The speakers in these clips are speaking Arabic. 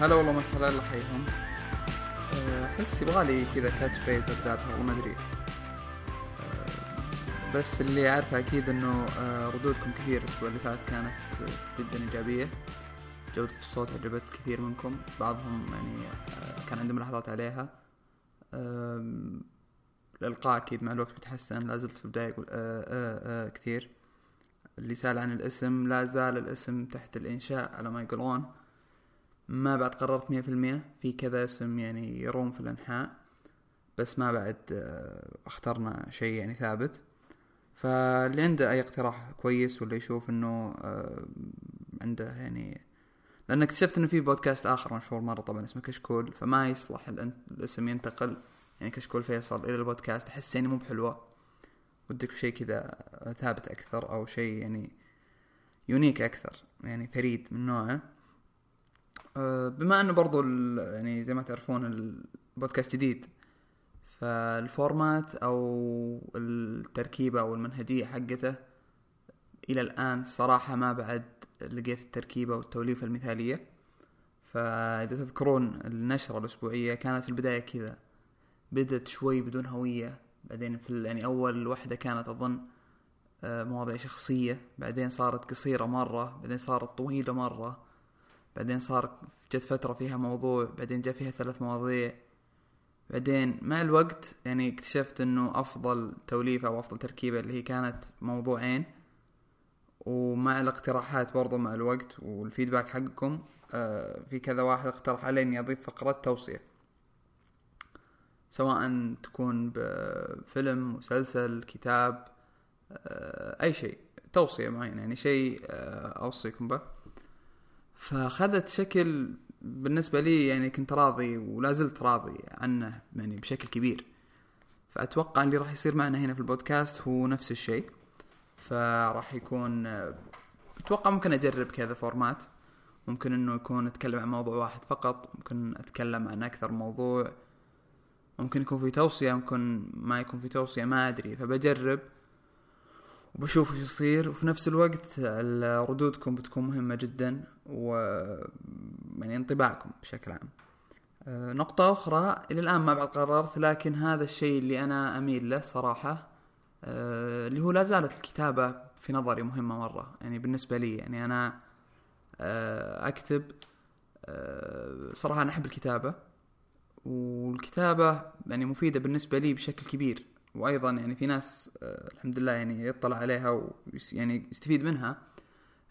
هلا والله مسهلا الله يحييهم أه، احس يبغالي كذا كاتش بيز ابدا والله ما أدري. أه، بس اللي أعرفه أكيد إنه أه، ردودكم كثير الأسبوع اللي فات كانت جدا إيجابية. جودة الصوت عجبت كثير منكم. بعضهم يعني كان عنده ملاحظات عليها. الإلقاء أكيد مع الوقت بيتحسن لا زلت في البداية يقول آآ آآ كثير. اللي سأل عن الاسم لا زال الاسم تحت الإنشاء على ما يقولون ما بعد قررت مية في المية. في كذا اسم يعني يروم في الأنحاء بس ما بعد آه، اخترنا شيء يعني ثابت. فاللي عنده أي اقتراح كويس ولا يشوف إنه آه، عنده يعني لأن اكتشفت إنه في بودكاست آخر مشهور مرة طبعا اسمه كشكول فما يصلح الاسم ينتقل. يعني كشكول فيصل إلى البودكاست أحس يعني مو بحلوة. ودك شيء كذا ثابت أكثر أو شيء يعني unique أكثر يعني فريد من نوعه. بما انه برضو يعني زي ما تعرفون البودكاست جديد فال format أو التركيبة أو المنهجية حقته إلى الآن صراحة ما بعد لقيت التركيبة والتوليفة المثالية. فإذا تذكرون النشرة الأسبوعية كانت في البداية كذا بدت شوي بدون هوية بعدين في يعني أول وحدة كانت أظن آه، مواضيع شخصية بعدين صارت قصيرة مرة بعدين صارت طويلة مرة. بعدين صار جت فترة فيها موضوع بعدين جاء فيها ثلاث مواضيع. بعدين مع الوقت يعني اكتشفت إنه أفضل توليفة أو أفضل تركيبة اللي هي كانت موضوعين. ومع الاقتراحات برضو مع الوقت والفيدباك حقكم آه في كذا واحد اقترح علي إني أضيف فقرة توصية. سواء تكون بفيلم مسلسل كتاب آه أي شيء. توصية معينة يعني شيء آه أوصيكم به. فأخذت شكل بالنسبة لي يعني كنت راضي ولا زلت راضي عنه يعني بشكل كبير. فأتوقع اللي راح يصير معنا هنا في البودكاست هو نفس الشيء. فراح يكون أتوقع ممكن أجرب كذا فورمات ممكن إنه يكون أتكلم عن موضوع واحد فقط ممكن أتكلم عن أكثر موضوع. ممكن يكون في توصية ممكن ما يكون في توصية ما أدري. فبجرب. وبشوف إيش يصير. وفي نفس الوقت ردودكم بتكون مهمة جدا و يعني انطباعكم بشكل عام. أه نقطة أخرى إلى الآن ما بعد قررت لكن هذا الشيء اللي أنا أميل له صراحة أه اللي هو لا زالت الكتابة في نظري مهمة مرة. يعني بالنسبة لي يعني أنا أه أكتب صراحة أنا أحب الكتابة. والكتابة يعني مفيدة بالنسبة لي بشكل كبير. وأيضا يعني في ناس آه، الحمد لله يعني يطلع عليها ويعني يستفيد منها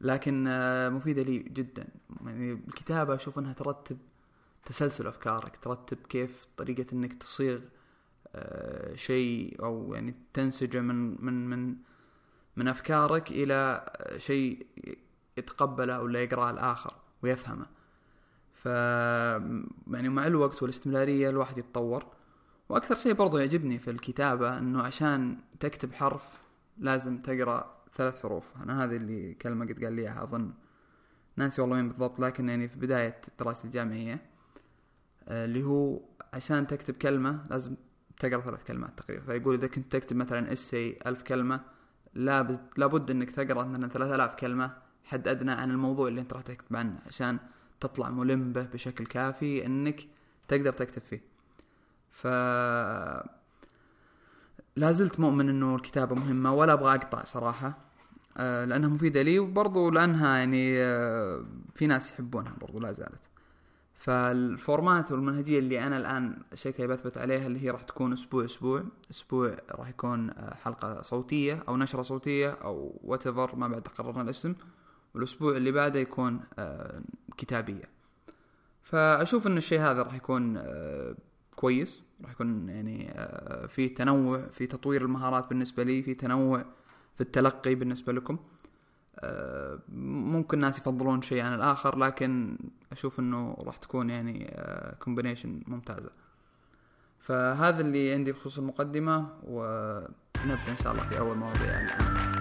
لكن آه، مفيدة لي جدا. يعني الكتابة أشوف إنها ترتب تسلسل أفكارك ترتب كيف طريقة إنك تصيغ آه، شيء أو يعني تنسجه من من من من أفكارك إلى شيء يتقبله ولا يقرأه الآخر ويفهمه. ف يعني مع الوقت والاستمرارية الواحد يتطور. وأكثر شيء برضو يعجبني في الكتابة إنه عشان تكتب حرف لازم تقرأ ثلاث حروف. أنا هذه اللي كلمة قد قال لي إياها أظن ناسي والله وين بالضبط لكن يعني في بداية دراستي الجامعية آه، اللي هو عشان تكتب كلمة لازم تقرأ ثلاث كلمات تقريبا. فيقول إذا كنت تكتب مثلا اسي ألف كلمة لا لابد إنك تقرأ مثلا ثلاث آلاف كلمة حد أدنى عن الموضوع اللي أنت راح تكتب عنه عشان تطلع ملم به بشكل كافي إنك تقدر تكتب فيه. ف لا زلت مؤمن انه الكتابة مهمة ولا أبغى أقطع صراحة. آه لأنها مفيدة لي وبرضو لأنها يعني آه في ناس يحبونها برضو لا زالت. فال format والمنهجية اللي أنا الآن شكلي بثبت عليها اللي هي راح تكون أسبوع أسبوع أسبوع راح يكون آه حلقة صوتية أو نشرة صوتية أو وات ما بعد قررنا الاسم. والأسبوع اللي بعده يكون كتابية. فأشوف إن الشيء هذا راح يكون كويس. راح يكون يعني آه، في تنوع في تطوير المهارات بالنسبة لي في تنوع في التلقي بالنسبة لكم. آه، ممكن ناس يفضلون شيء عن الآخر لكن أشوف إنه راح تكون يعني كومبينيشن آه، ممتازة. فهذا اللي عندي بخصوص المقدمة ونبدأ إن شاء الله في أول مواضيع الآن.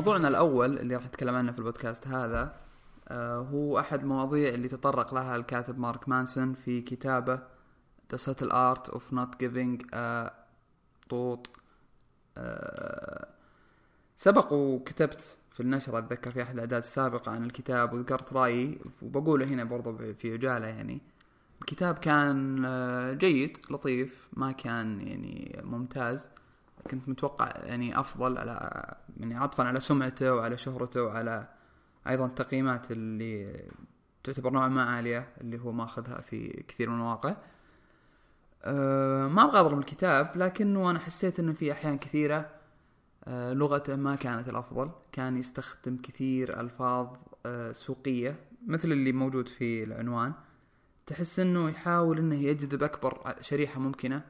موضوعنا الأول اللي راح نتكلم عنه في البودكاست هذا آه، هو أحد المواضيع اللي تطرق لها الكاتب مارك مانسون في كتابه The Subtle Art of Not Giving a طوط آه، سبق وكتبت في النشرة أتذكر في أحد الأعداد السابقة عن الكتاب وذكرت رأيي وبقوله هنا برضو في عجالة يعني. الكتاب كان جيد لطيف ما كان يعني ممتاز. كنت متوقع يعني أفضل على يعني عطفا على سمعته وعلى شهرته وعلى أيضا التقييمات اللي تعتبر نوعا ما عالية اللي هو ماخذها في كثير من المواقع. أه ما أبغى أضرب الكتاب لكنه أنا حسيت إنه في أحيان كثيرة أه لغته ما كانت الأفضل. كان يستخدم كثير ألفاظ أه سوقية مثل اللي موجود في العنوان. تحس إنه يحاول إنه يجذب أكبر شريحة ممكنة.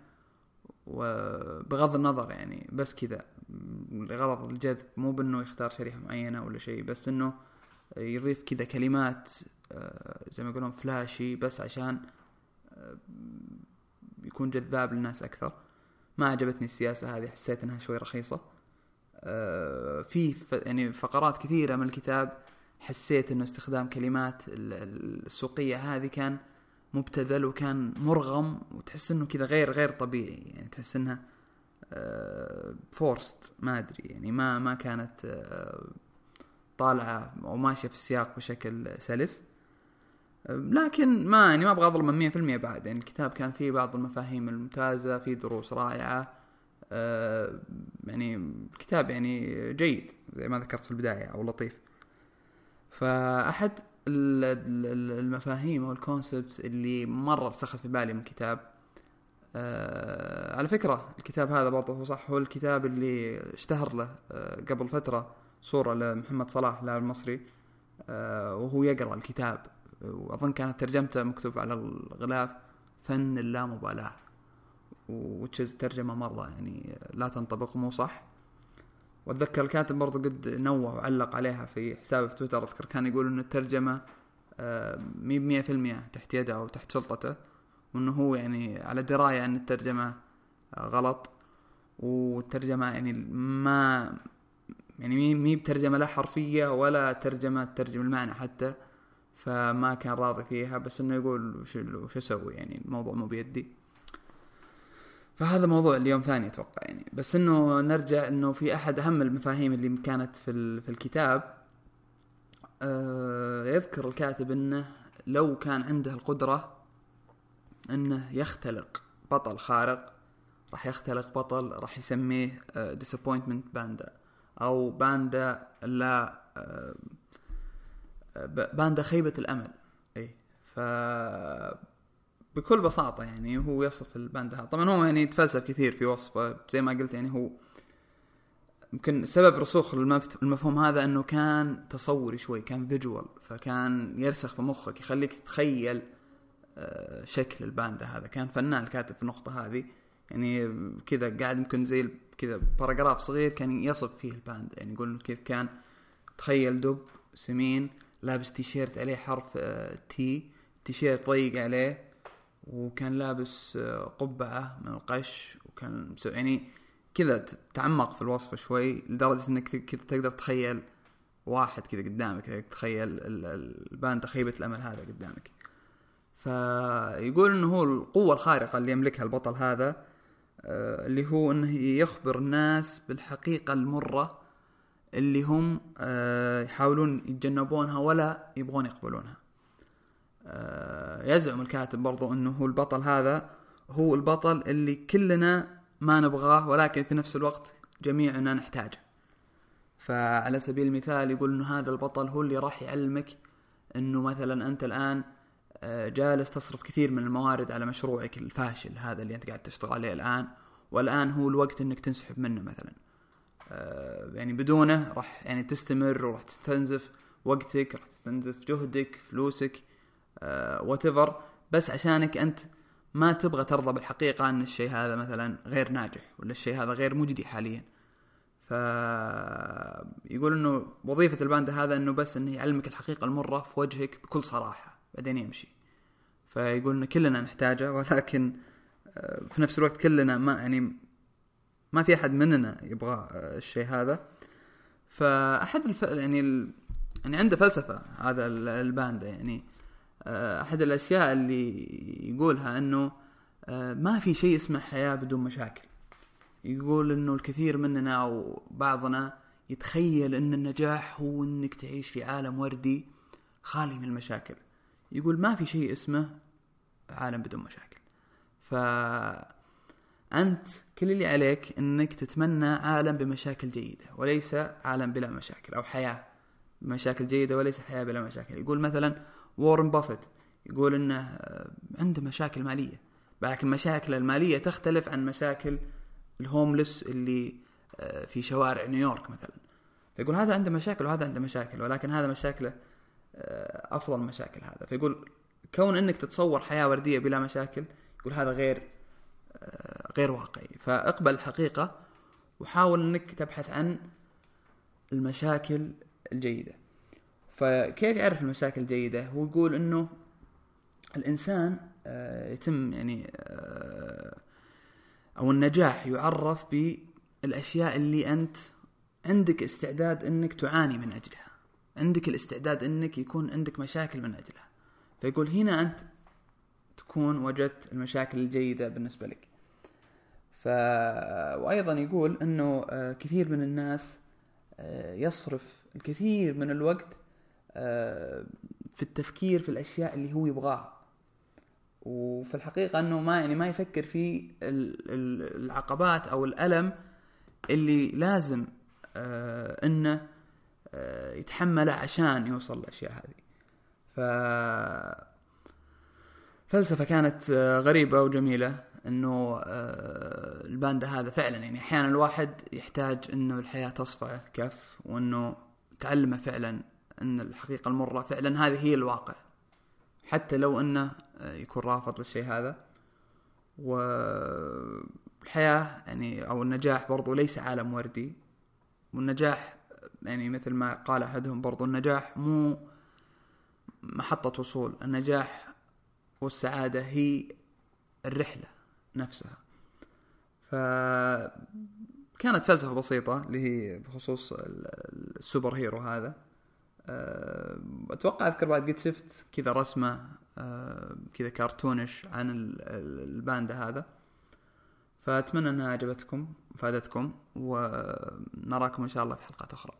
وبغض النظر يعني بس كذا. لغرض الجذب مو بأنه يختار شريحة معينة ولا شيء بس إنه يضيف كذا كلمات آه، زي ما يقولون فلاشي بس عشان آه، يكون جذاب للناس أكثر. ما عجبتني السياسة هذه حسيت إنها شوي رخيصة. آه، في يعني فقرات كثيرة من الكتاب حسيت إنه استخدام كلمات السوقية هذه كان مبتذل وكان مرغم وتحس إنه كذا غير غير طبيعي. يعني تحس إنها فورست آه، ما أدري. يعني ما ما كانت آه، طالعة أو ماشية في السياق بشكل سلس. آه، لكن ما يعني ما أبغى اظلم 100% بعد. يعني الكتاب كان فيه بعض المفاهيم الممتازة فيه دروس رائعة. يعني الكتاب يعني جيد زي ما ذكرت في البداية أو لطيف. فأحد المفاهيم أو الكونسبتس اللي مرة رسخت في بالي من الكتاب آه على فكرة الكتاب هذا برضه هو صح هو الكتاب اللي اشتهر له آه قبل فترة صورة لمحمد صلاح اللاعب المصري. آه وهو يقرأ الكتاب. وأظن كانت ترجمته مكتوب على الغلاف فن اللامبالاة. وتشز ترجمة مرة يعني لا تنطبق مو صح. وأتذكر الكاتب برضو قد نوه وعلق عليها في حسابه في تويتر. أذكر كان يقول إن الترجمة آه، مي بمية في المية تحت يده أو تحت سلطته وإنه هو يعني على دراية إن الترجمة آه، غلط. والترجمة يعني ما يعني مي بترجمة لا حرفية ولا ترجمة ترجم المعنى حتى فما كان راضي فيها. بس إنه يقول وش وش أسوي يعني الموضوع مو بيدي. فهذا موضوع اليوم ثاني أتوقع يعني. بس إنه نرجع إنه في أحد أهم المفاهيم اللي كانت في في الكتاب آه يذكر الكاتب إنه لو كان عنده القدرة إنه يختلق بطل خارق راح يختلق بطل راح يسميه disappointment آه، panda أو باندا لا آه باندا خيبة الأمل. اي ف بكل بساطة يعني هو يصف الباندا هذا. طبعا هو يعني يتفلسف كثير في وصفه زي ما قلت يعني هو يمكن سبب رسوخ المفهوم هذا إنه كان تصوري شوي كان visual فكان يرسخ في مخك يخليك تتخيل آه، شكل الباندا هذا. كان فنان الكاتب في النقطة هذه. يعني كذا قاعد يمكن زي كذا paragraph صغير كان يصف فيه الباندا يعني يقول كيف كان تخيل دب سمين لابس تيشيرت عليه حرف آه، تي تيشيرت ضيق عليه. وكان لابس آه، قبعة من القش وكان يعني كذا تعمق في الوصف شوي لدرجة إنك كذا تقدر تخيل واحد كذا قدامك تخيل الباندا خيبة الأمل هذا قدامك. فيقول إنه هو القوة الخارقة اللي يملكها البطل هذا آه، اللي هو إنه يخبر الناس بالحقيقة المرة اللي هم آه، يحاولون يتجنبونها ولا يبغون يقبلونها. يزعم الكاتب برضو إنه هو البطل هذا. هو البطل اللي كلنا ما نبغاه ولكن في نفس الوقت جميعنا نحتاجه. فعلى سبيل المثال يقول إنه هذا البطل هو اللي راح يعلمك إنه مثلا أنت الآن آه، جالس تصرف كثير من الموارد على مشروعك الفاشل هذا اللي أنت قاعد تشتغل عليه الآن. والآن هو الوقت إنك تنسحب منه مثلا. آه، يعني بدونه راح يعني تستمر وراح تستنزف وقتك راح تستنزف جهدك فلوسك. وات uh, بس عشانك أنت ما تبغى ترضى بالحقيقة أن الشيء هذا مثلا غير ناجح ولا الشيء هذا غير مجدي حاليا. ف يقول إنه وظيفة الباندا هذا إنه بس إنه يعلمك الحقيقة المرة في وجهك بكل صراحة بعدين يمشي. فيقول إنه كلنا نحتاجه ولكن آه، في نفس الوقت كلنا ما يعني ما في أحد مننا يبغى آه، الشيء هذا. فأحد الف... يعني ال... يعني عنده فلسفة هذا ال- الباندا يعني. آه، أحد الأشياء اللي يقولها إنه آه، ما في شيء اسمه حياة بدون مشاكل. يقول إنه الكثير مننا أو بعضنا يتخيل إن النجاح هو إنك تعيش في عالم وردي خالي من المشاكل. يقول ما في شيء اسمه عالم بدون مشاكل. ف أنت كل اللي عليك إنك تتمنى عالم بمشاكل جيدة وليس عالم بلا مشاكل أو حياة بمشاكل جيدة وليس حياة بلا مشاكل. يقول مثلا وارن بافيت يقول إنه آه، عنده مشاكل مالية. لكن مشاكل المالية تختلف عن مشاكل ال homeless اللي آه، في شوارع نيويورك مثلا. فيقول هذا عنده مشاكل وهذا عنده مشاكل ولكن هذا مشاكله آه، أفضل مشاكل هذا. فيقول كون إنك تتصور حياة وردية بلا مشاكل يقول هذا غير غير واقعي. فاقبل الحقيقة وحاول إنك تبحث عن المشاكل الجيدة. فكيف يعرف المشاكل الجيدة؟ هو يقول إنه الإنسان آه، يتم يعني آه، أو النجاح يعرف بالأشياء اللي أنت عندك استعداد إنك تعاني من أجلها. عندك الاستعداد إنك يكون عندك مشاكل من أجلها. فيقول هنا أنت تكون وجدت المشاكل الجيدة بالنسبة لك. ف وأيضا يقول إنه آه، كثير من الناس يصرف الكثير من الوقت في التفكير في الأشياء اللي هو يبغاها. وفي الحقيقة أنه ما يعني ما يفكر في ال- ال- العقبات أو الألم اللي لازم آه إنه آه يتحمله عشان يوصل للأشياء هذه. ف فلسفة كانت آه غريبة وجميلة إنه آه الباندا هذا فعلا يعني أحيانا الواحد يحتاج إنه الحياة تصفعه كف وإنه تعلمه فعلا إن الحقيقة المرة فعلا هذه هي الواقع. حتى لو إنه آه، يكون رافض للشيء هذا. والحياة يعني أو النجاح برضو ليس عالم وردي. والنجاح يعني مثل ما قال أحدهم برضو النجاح مو محطة وصول. النجاح والسعادة هي الرحلة نفسها. فكانت فلسفة بسيطة اللي هي بخصوص ال- السوبر هيرو هذا. أتوقع أذكر بعد قد شفت كذا رسمة أه، كذا كرتونش عن ال- ال- الباندا هذا. فأتمنى إنها عجبتكم وفادتكم ونراكم إن شاء الله في حلقات أخرى.